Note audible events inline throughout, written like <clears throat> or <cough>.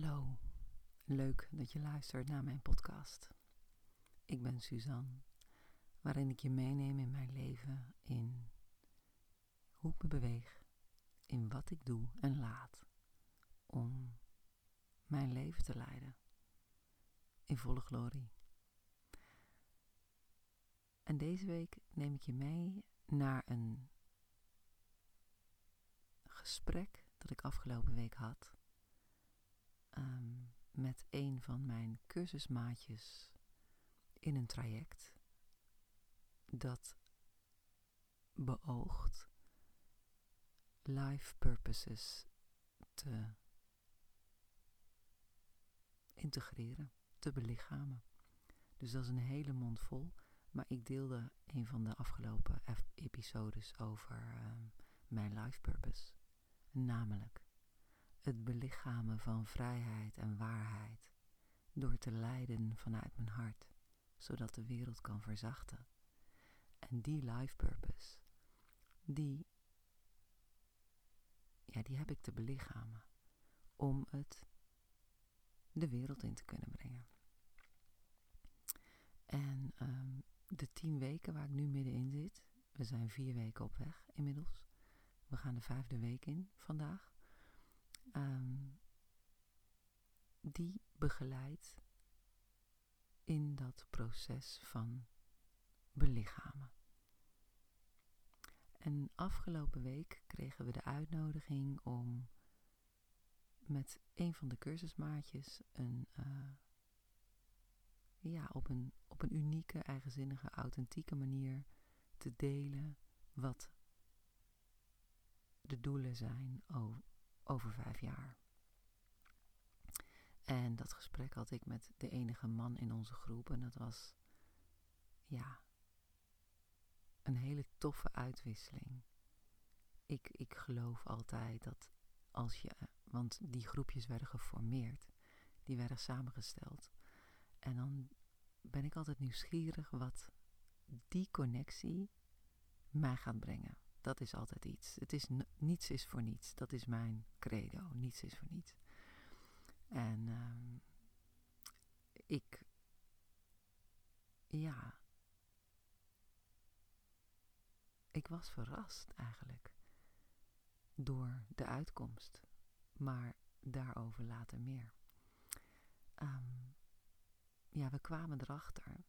Hallo, leuk dat je luistert naar mijn podcast. Ik ben Suzanne, waarin ik je meeneem in mijn leven, in hoe ik me beweeg, in wat ik doe en laat om mijn leven te leiden in volle glorie. En deze week neem ik je mee naar een gesprek dat ik afgelopen week had Ehm, met een van mijn cursusmaatjes in een traject dat beoogt life purposes te integreren, te belichamen. Dus dat is een hele mond vol. Maar ik deelde een van de afgelopen episodes over ehm, mijn life purpose. Namelijk het belichamen van vrijheid en waarheid door te lijden vanuit mijn hart, zodat de wereld kan verzachten. En die life purpose, die, ja, die heb ik te belichamen om het de wereld in te kunnen brengen. En um, de tien weken waar ik nu middenin zit, we zijn vier weken op weg inmiddels. We gaan de vijfde week in vandaag. Um, die begeleidt in dat proces van belichamen. En afgelopen week kregen we de uitnodiging om met een van de cursusmaatjes een, uh, ja, op, een, op een unieke, eigenzinnige, authentieke manier te delen wat de doelen zijn over vijf jaar. En dat gesprek had ik met de enige man in onze groep. En dat was, ja, een hele toffe uitwisseling. Ik, ik geloof altijd dat als je, want die groepjes werden geformeerd, die werden samengesteld. En dan ben ik altijd nieuwsgierig wat die connectie mij gaat brengen. Dat is altijd iets. Het is, niets is voor niets. Dat is mijn credo. Niets is voor niets. En uh, ik, ja, ik was verrast eigenlijk door de uitkomst. Maar daarover later meer. Um, ja, we kwamen erachter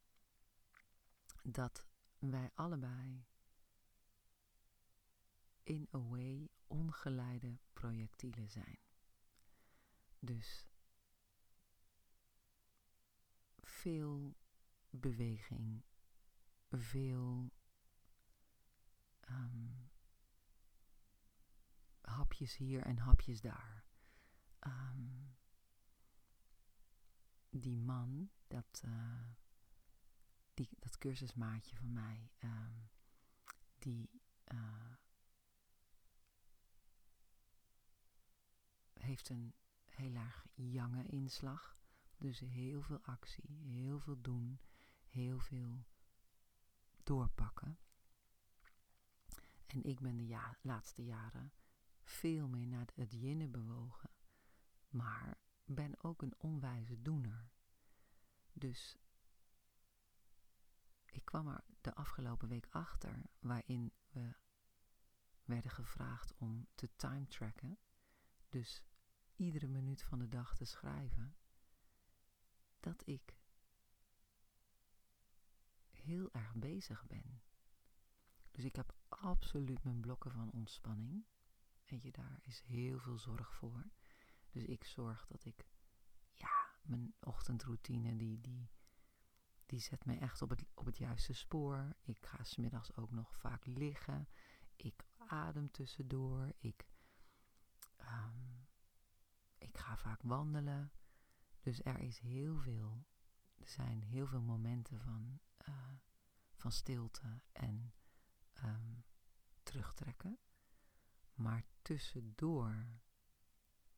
dat wij allebei in a way ongeleide projectielen zijn. Dus veel beweging, veel um, hapjes hier en hapjes daar. Um, die man, dat, uh, die, dat cursusmaatje van mij, um, die uh, heeft een heel erg jonge inslag. Dus heel veel actie, heel veel doen, heel veel doorpakken. En ik ben de ja laatste jaren veel meer naar het jinnen bewogen. Maar ben ook een onwijze doener. Dus ik kwam er de afgelopen week achter waarin we werden gevraagd om te time tracken. Dus iedere minuut van de dag te schrijven, dat ik heel erg bezig ben. Dus ik heb absoluut mijn blokken van ontspanning. Weet je, daar is heel veel zorg voor. Dus ik zorg dat ik, ja, mijn ochtendroutine, die, die, die zet mij echt op het, op het juiste spoor. Ik ga smiddags ook nog vaak liggen. Ik adem tussendoor. Ik um, ik ga vaak wandelen. Dus er is heel veel. Er zijn heel veel momenten van, uh, van stilte en um, terugtrekken. Maar tussendoor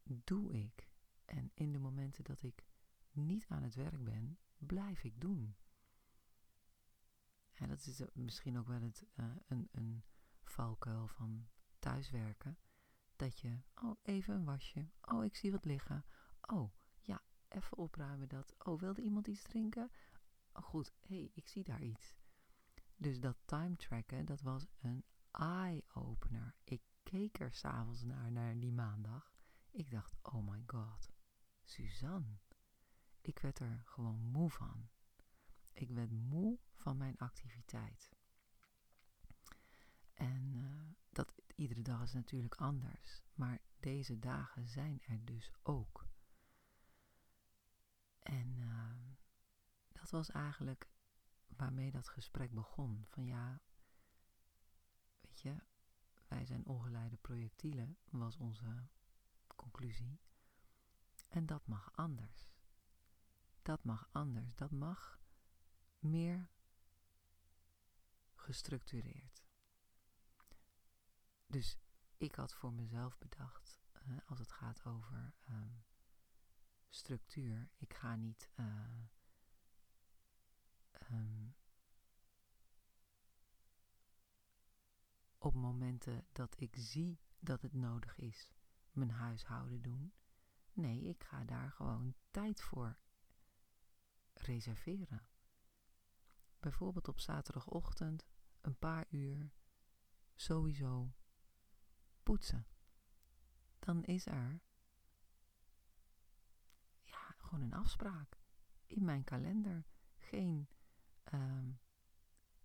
doe ik. En in de momenten dat ik niet aan het werk ben, blijf ik doen. En dat is misschien ook wel het, uh, een, een valkuil van thuiswerken dat je, oh even een wasje, oh ik zie wat liggen, oh even opruimen dat. Oh, wilde iemand iets drinken? Oh, goed, hé, hey, ik zie daar iets. Dus dat time tracken, dat was een eye-opener. Ik keek er s'avonds naar, naar die maandag. Ik dacht, oh my god, Suzanne. Ik werd er gewoon moe van. Ik werd moe van mijn activiteit. En uh, iedere dag is natuurlijk anders. Maar deze dagen zijn er dus ook. En uh, dat was eigenlijk waarmee dat gesprek begon. Van ja, weet je, wij zijn ongeleide projectielen, was onze conclusie. En dat mag anders. Dat mag anders. Dat mag meer gestructureerd. Dus ik had voor mezelf bedacht, uh, als het gaat over um, structuur, ik ga niet uh, um, op momenten dat ik zie dat het nodig is, mijn huishouden doen. Nee, ik ga daar gewoon tijd voor reserveren. Bijvoorbeeld op zaterdagochtend een paar uur sowieso poetsen. Dan is er ja, gewoon een afspraak in mijn kalender. Geen um,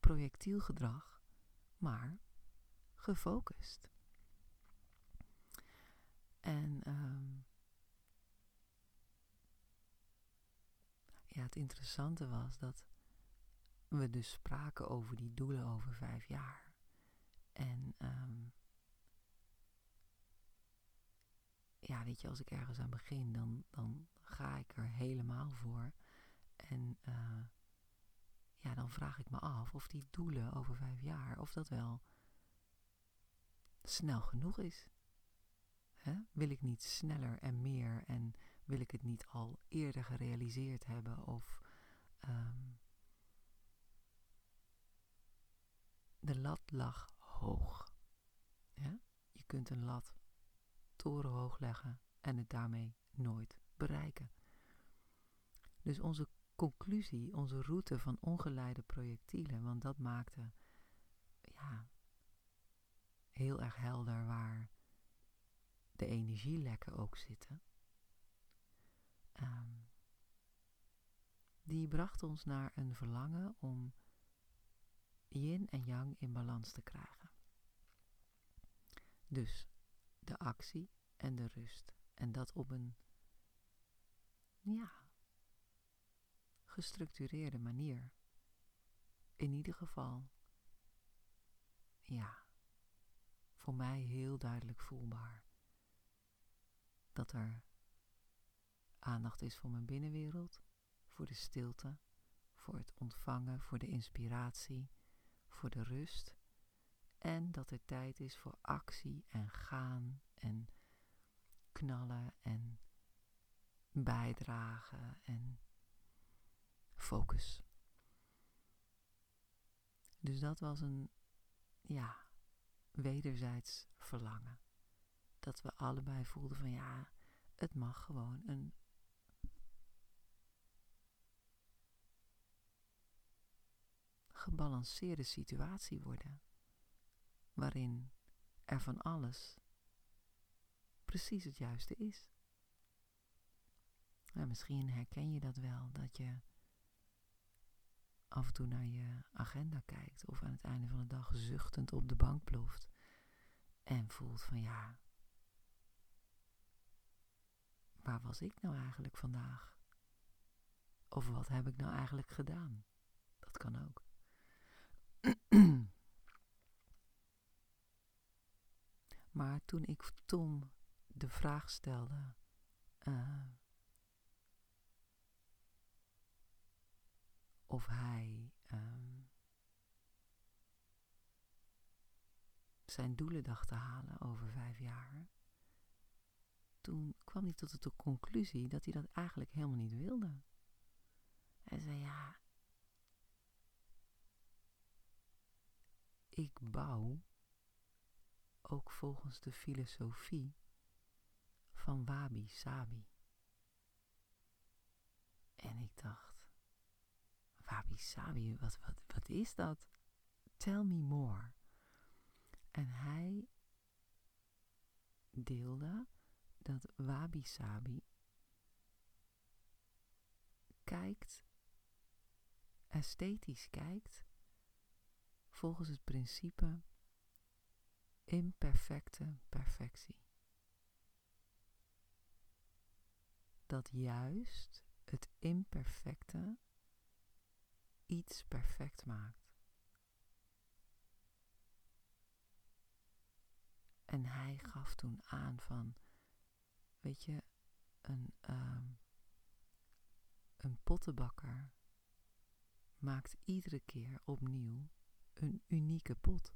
projectielgedrag, maar gefocust. En um, ja, het interessante was dat we dus spraken over die doelen over vijf jaar. En um, ja, weet je, als ik ergens aan begin, dan, dan ga ik er helemaal voor. En uh, ja, dan vraag ik me af of die doelen over vijf jaar, of dat wel snel genoeg is. Hè? Wil ik niet sneller en meer en wil ik het niet al eerder gerealiseerd hebben of um, de lat lag hoog. Ja? Je kunt een lat torenhoog leggen en het daarmee nooit bereiken. Dus onze conclusie, onze route van ongeleide projectielen, want dat maakte ja, heel erg helder waar de energielekken ook zitten. Um, die bracht ons naar een verlangen om yin en yang in balans te krijgen. Dus de actie en de rust. En dat op een, ja, gestructureerde manier. In ieder geval, ja, voor mij heel duidelijk voelbaar. Dat er aandacht is voor mijn binnenwereld, voor de stilte, voor het ontvangen, voor de inspiratie, voor de rust. En dat er tijd is voor actie en gaan en knallen en bijdragen en focus. Dus dat was een, ja, wederzijds verlangen. Dat we allebei voelden van ja, het mag gewoon een gebalanceerde situatie worden. Waarin er van alles precies het juiste is. Nou, misschien herken je dat wel, dat je af en toe naar je agenda kijkt of aan het einde van de dag zuchtend op de bank ploft en voelt van ja, waar was ik nou eigenlijk vandaag? Of wat heb ik nou eigenlijk gedaan? Dat kan ook. <clears throat> maar toen ik Tom de vraag stelde, uh, of hij um, zijn doelen dacht te halen over vijf jaar, toen kwam hij tot de conclusie dat hij dat eigenlijk helemaal niet wilde. Hij zei ja, ik bouw ook volgens de filosofie van Wabi Sabi. En ik dacht, wabi sabi, wat, wat, wat is dat? Tell me more. En hij deelde dat wabi sabi kijkt, esthetisch kijkt, volgens het principe imperfecte perfectie. Dat juist het imperfecte iets perfect maakt. En hij gaf toen aan van, weet je, een, uh, een pottenbakker maakt iedere keer opnieuw een unieke pot.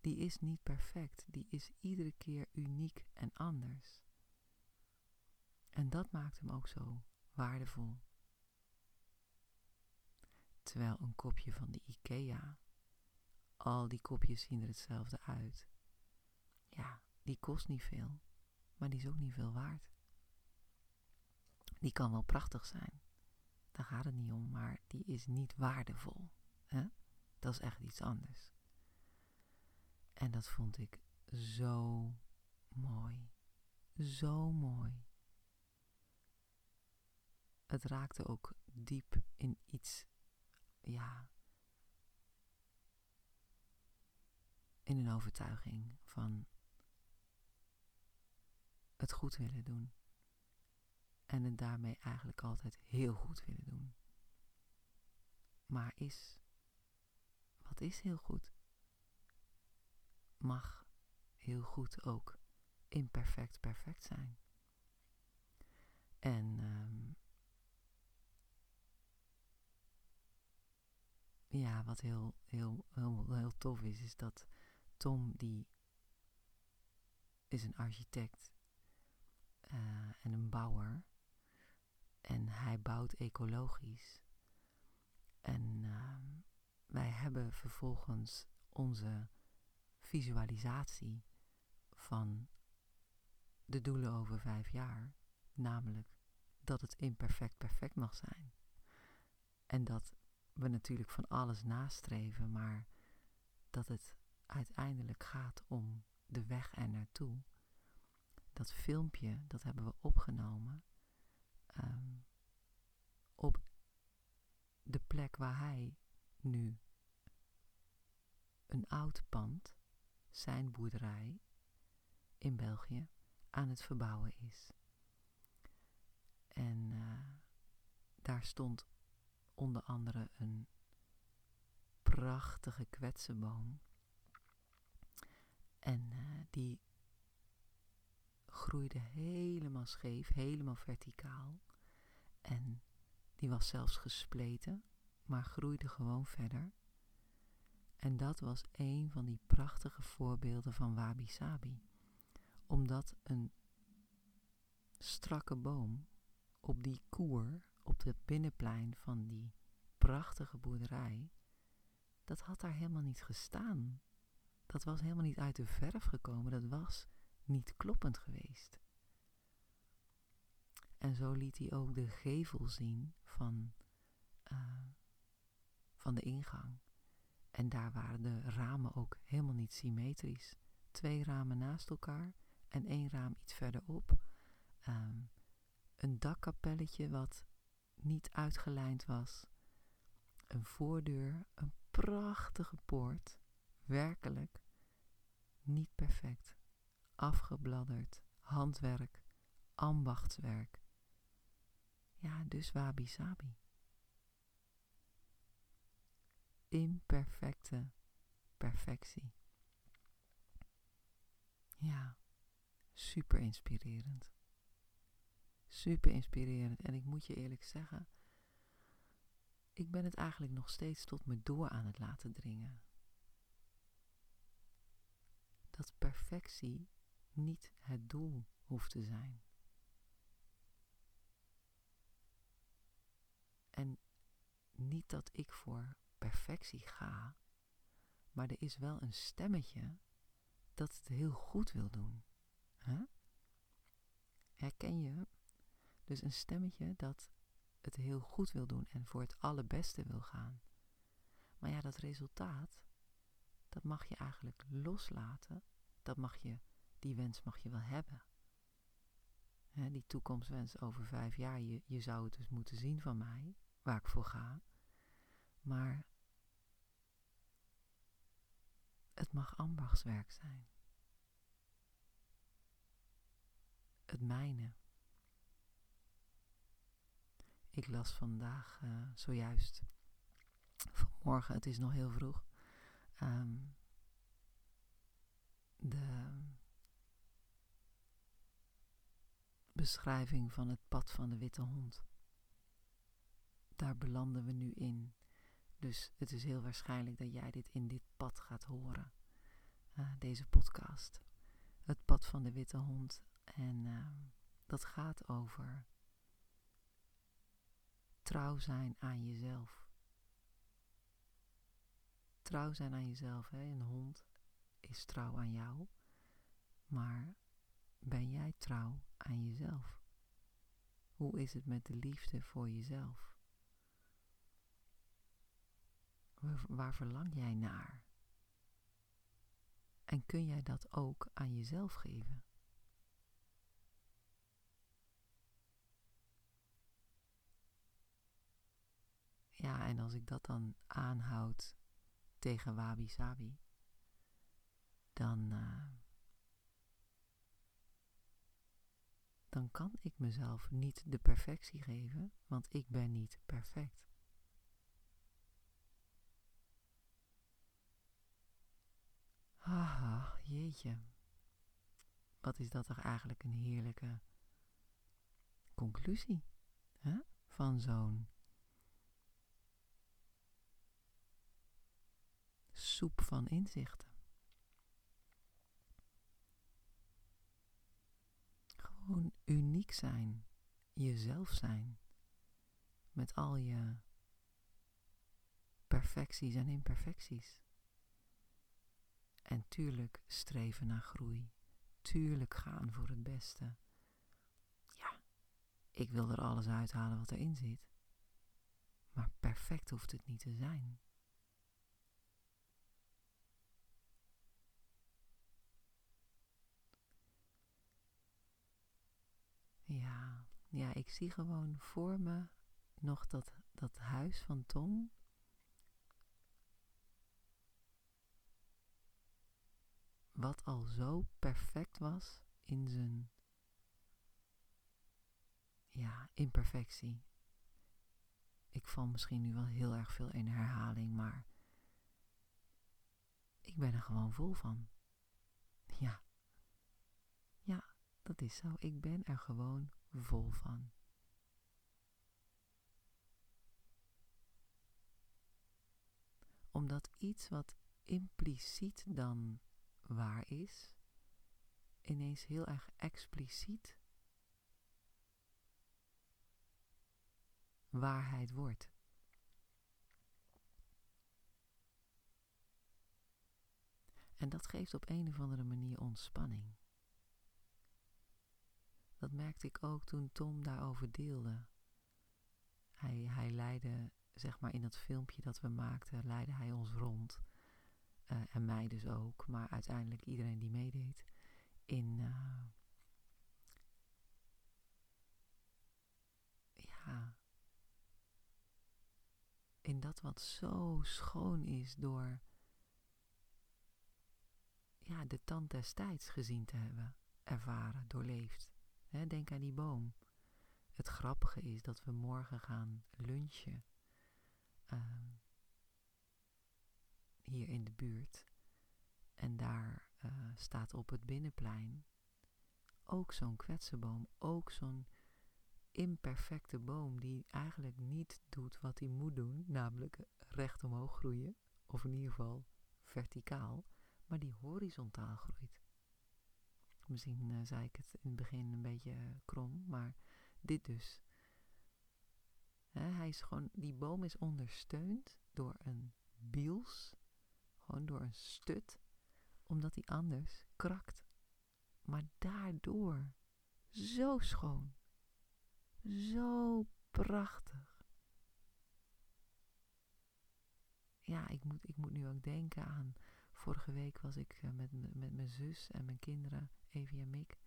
Die is niet perfect, die is iedere keer uniek en anders. En dat maakt hem ook zo waardevol. Terwijl een kopje van de IKEA, al die kopjes zien er hetzelfde uit. Ja, die kost niet veel, maar die is ook niet veel waard. Die kan wel prachtig zijn, daar gaat het niet om, maar die is niet waardevol. Hè? Dat is echt iets anders. En dat vond ik zo mooi. Zo mooi. Het raakte ook diep in iets, ja, in een overtuiging van het goed willen doen. En het daarmee eigenlijk altijd heel goed willen doen. Maar is, wat is heel goed? Mag heel goed ook imperfect perfect zijn. En um, ja, wat heel, heel, heel, heel tof is, is dat Tom, die is een architect uh, en een bouwer. En hij bouwt ecologisch. En uh, wij hebben vervolgens onze visualisatie van de doelen over vijf jaar. Namelijk dat het imperfect perfect mag zijn. En dat we natuurlijk van alles nastreven, maar dat het uiteindelijk gaat om de weg er naartoe. Dat filmpje, dat hebben we opgenomen um, op de plek waar hij nu een oud pand, zijn boerderij in België, aan het verbouwen is. En uh, daar stond onder andere een prachtige kwetsenboom. En uh, die groeide helemaal scheef, helemaal verticaal. En die was zelfs gespleten, maar groeide gewoon verder. En dat was een van die prachtige voorbeelden van wabi sabi. Omdat een strakke boom op die koer, op het binnenplein van die prachtige boerderij, dat had daar helemaal niet gestaan. Dat was helemaal niet uit de verf gekomen, dat was niet kloppend geweest. En zo liet hij ook de gevel zien van, uh, van de ingang. En daar waren de ramen ook helemaal niet symmetrisch. Twee ramen naast elkaar en één raam iets verderop. Um, een dakkapelletje wat niet uitgelijnd was. Een voordeur, een prachtige poort. Werkelijk niet perfect. Afgebladderd, handwerk, ambachtswerk. Ja, dus wabi sabi. Imperfecte perfectie. Ja, super inspirerend. Super inspirerend. En ik moet je eerlijk zeggen, ik ben het eigenlijk nog steeds tot me door aan het laten dringen. Dat perfectie niet het doel hoeft te zijn. En niet dat ik voor perfectie ga, maar er is wel een stemmetje dat het heel goed wil doen. Herken je? Dus een stemmetje dat het heel goed wil doen en voor het allerbeste wil gaan. Maar ja, dat resultaat, dat mag je eigenlijk loslaten. Dat mag je, die wens mag je wel hebben. die toekomstwens over vijf jaar, je, je zou het dus moeten zien van mij, waar ik voor ga. Maar het mag ambachtswerk zijn. Het mijne. Ik las vandaag uh, zojuist, vanmorgen, het is nog heel vroeg, um, de beschrijving van het pad van de witte hond. Daar belanden we nu in. Dus het is heel waarschijnlijk dat jij dit in dit pad gaat horen. Uh, deze podcast. Het pad van de witte hond. En uh, dat gaat over trouw zijn aan jezelf. Trouw zijn aan jezelf. Hè? Een hond is trouw aan jou. Maar ben jij trouw aan jezelf? Hoe is het met de liefde voor jezelf? Waar verlang jij naar? En kun jij dat ook aan jezelf geven? Ja, en als ik dat dan aanhoud tegen Wabi Sabi, dan, uh, dan kan ik mezelf niet de perfectie geven, want ik ben niet perfect. Ah, jeetje. Wat is dat toch eigenlijk een heerlijke conclusie hè? van zo'n soep van inzichten. Gewoon uniek zijn, jezelf zijn, met al je perfecties en imperfecties. En tuurlijk streven naar groei. Tuurlijk gaan voor het beste. Ja, ik wil er alles uithalen wat erin zit. Maar perfect hoeft het niet te zijn. Ja, ja, ik zie gewoon voor me nog dat, dat huis van Tom wat al zo perfect was in zijn ja, imperfectie. Ik val misschien nu wel heel erg veel in herhaling, maar ik ben er gewoon vol van. Ja. Ja, dat is zo. Ik ben er gewoon vol van. Omdat iets wat impliciet dan waar is, ineens heel erg expliciet waarheid wordt. En dat geeft op een of andere manier ontspanning. Dat merkte ik ook toen Tom daarover deelde. Hij, hij leidde, zeg maar in dat filmpje dat we maakten, leidde hij ons rond uh, en mij dus ook, maar uiteindelijk iedereen die meedeed, in, uh, ja, in dat wat zo schoon is door, ja, de tand destijds gezien te hebben, ervaren, doorleefd. Denk aan die boom. Het grappige is dat we morgen gaan lunchen. Uh, hier in de buurt. En daar uh, staat op het binnenplein ook zo'n kwetsenboom, ook zo'n imperfecte boom die eigenlijk niet doet wat hij moet doen, namelijk recht omhoog groeien, of in ieder geval verticaal, maar die horizontaal groeit. Misschien uh, zei ik het in het begin een beetje uh, krom, maar dit dus. hij is gewoon, die boom is ondersteund door een biels gewoon door een stut, omdat hij anders krakt. Maar daardoor zo schoon, zo prachtig. Ja, ik moet, ik moet nu ook denken aan. Vorige week was ik eh, met, met mijn zus en mijn kinderen, Evie en Mick,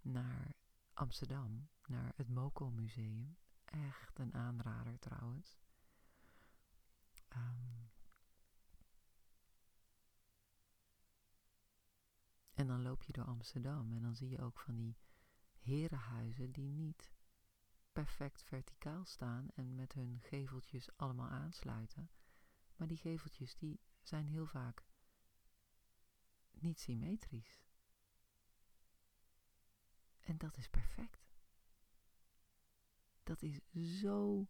naar Amsterdam, naar het Moko Museum. Echt een aanrader trouwens. Um, en dan loop je door Amsterdam en dan zie je ook van die herenhuizen die niet perfect verticaal staan en met hun geveltjes allemaal aansluiten. Maar die geveltjes die zijn heel vaak niet symmetrisch. En dat is perfect. Dat is zo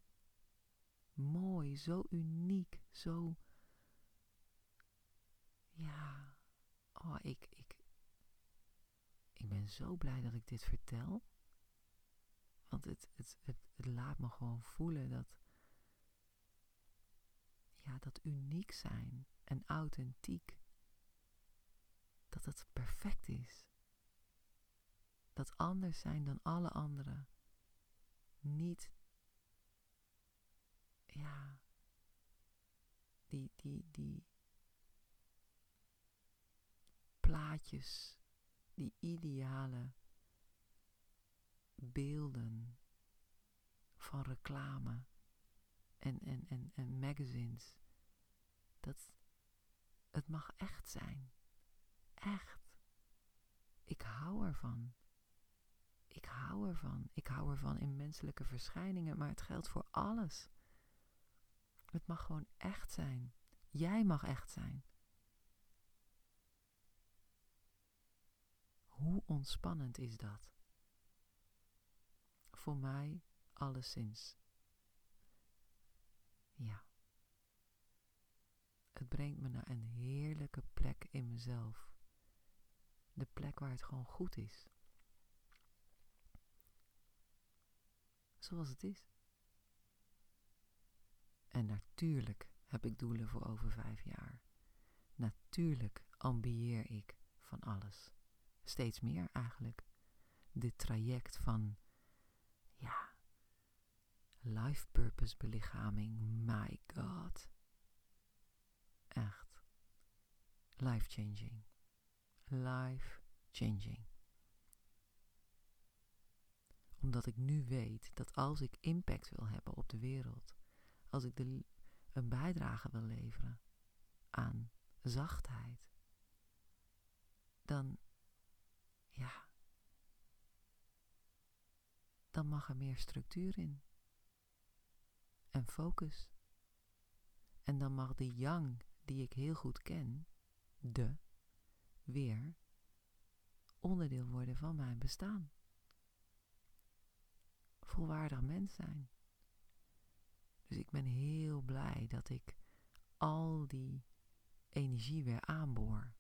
mooi, zo uniek, zo. Ja, oh, ik, ik, ben zo blij dat ik dit vertel. Want het, het, het, het laat me gewoon voelen dat. Ja, dat uniek zijn en authentiek. Dat het perfect is. Dat anders zijn dan alle anderen. Niet. Ja. Die, die, die. Plaatjes. Die ideale beelden van reclame en, en, en, en magazines. Dat het mag echt zijn. Echt. Ik hou ervan. Ik hou ervan. Ik hou ervan in menselijke verschijningen, maar het geldt voor alles. Het mag gewoon echt zijn. Jij mag echt zijn. Hoe ontspannend is dat? voor mij alleszins. Ja. Het brengt me naar een heerlijke plek in mezelf. De plek waar het gewoon goed is. Zoals het is. En natuurlijk heb ik doelen voor over vijf jaar. Natuurlijk ambieer ik van alles. Steeds meer eigenlijk. Dit traject van ja. Life purpose belichaming. My god. Echt. Life changing. Life changing. Omdat ik nu weet dat als ik impact wil hebben op de wereld, als ik de, een bijdrage wil leveren aan zachtheid, dan ja, dan mag er meer structuur in. En focus. En dan mag de yang die ik heel goed ken, de, weer onderdeel worden van mijn bestaan. Volwaardig mens zijn. Dus ik ben heel blij dat ik al die energie weer aanboor.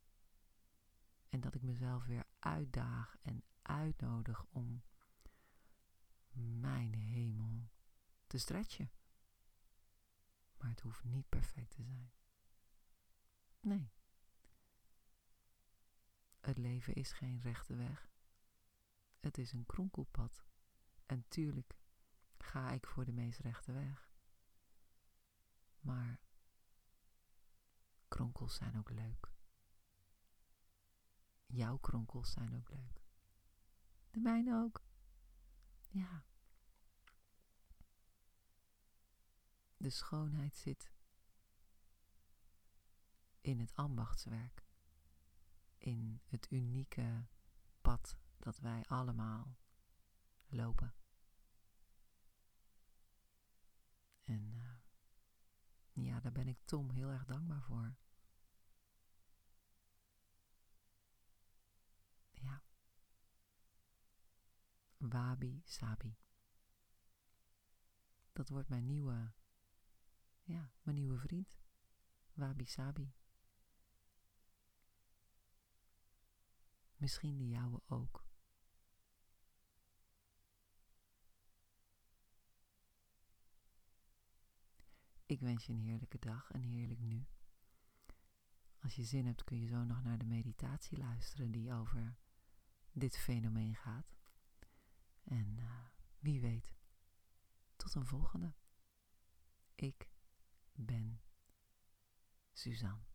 En dat ik mezelf weer uitdaag en uitnodig om mijn hemel, te stretchen. Maar het hoeft niet perfect te zijn. Nee. Het leven is geen rechte weg. Het is een kronkelpad. En tuurlijk ga ik voor de meest rechte weg. Maar kronkels zijn ook leuk. Jouw kronkels zijn ook leuk. De mijne ook. Ja. De schoonheid zit in het ambachtswerk, in het unieke pad dat wij allemaal lopen. En uh, ja, daar ben ik Tom heel erg dankbaar voor. Wabi Sabi. Dat wordt mijn nieuwe, ja, mijn nieuwe vriend. Wabi Sabi. Misschien de jouwe ook. Ik wens je een heerlijke dag, een heerlijk nu. Als je zin hebt kun je zo nog naar de meditatie luisteren die over dit fenomeen gaat. En uh, wie weet, tot een volgende. Ik ben Suzanne.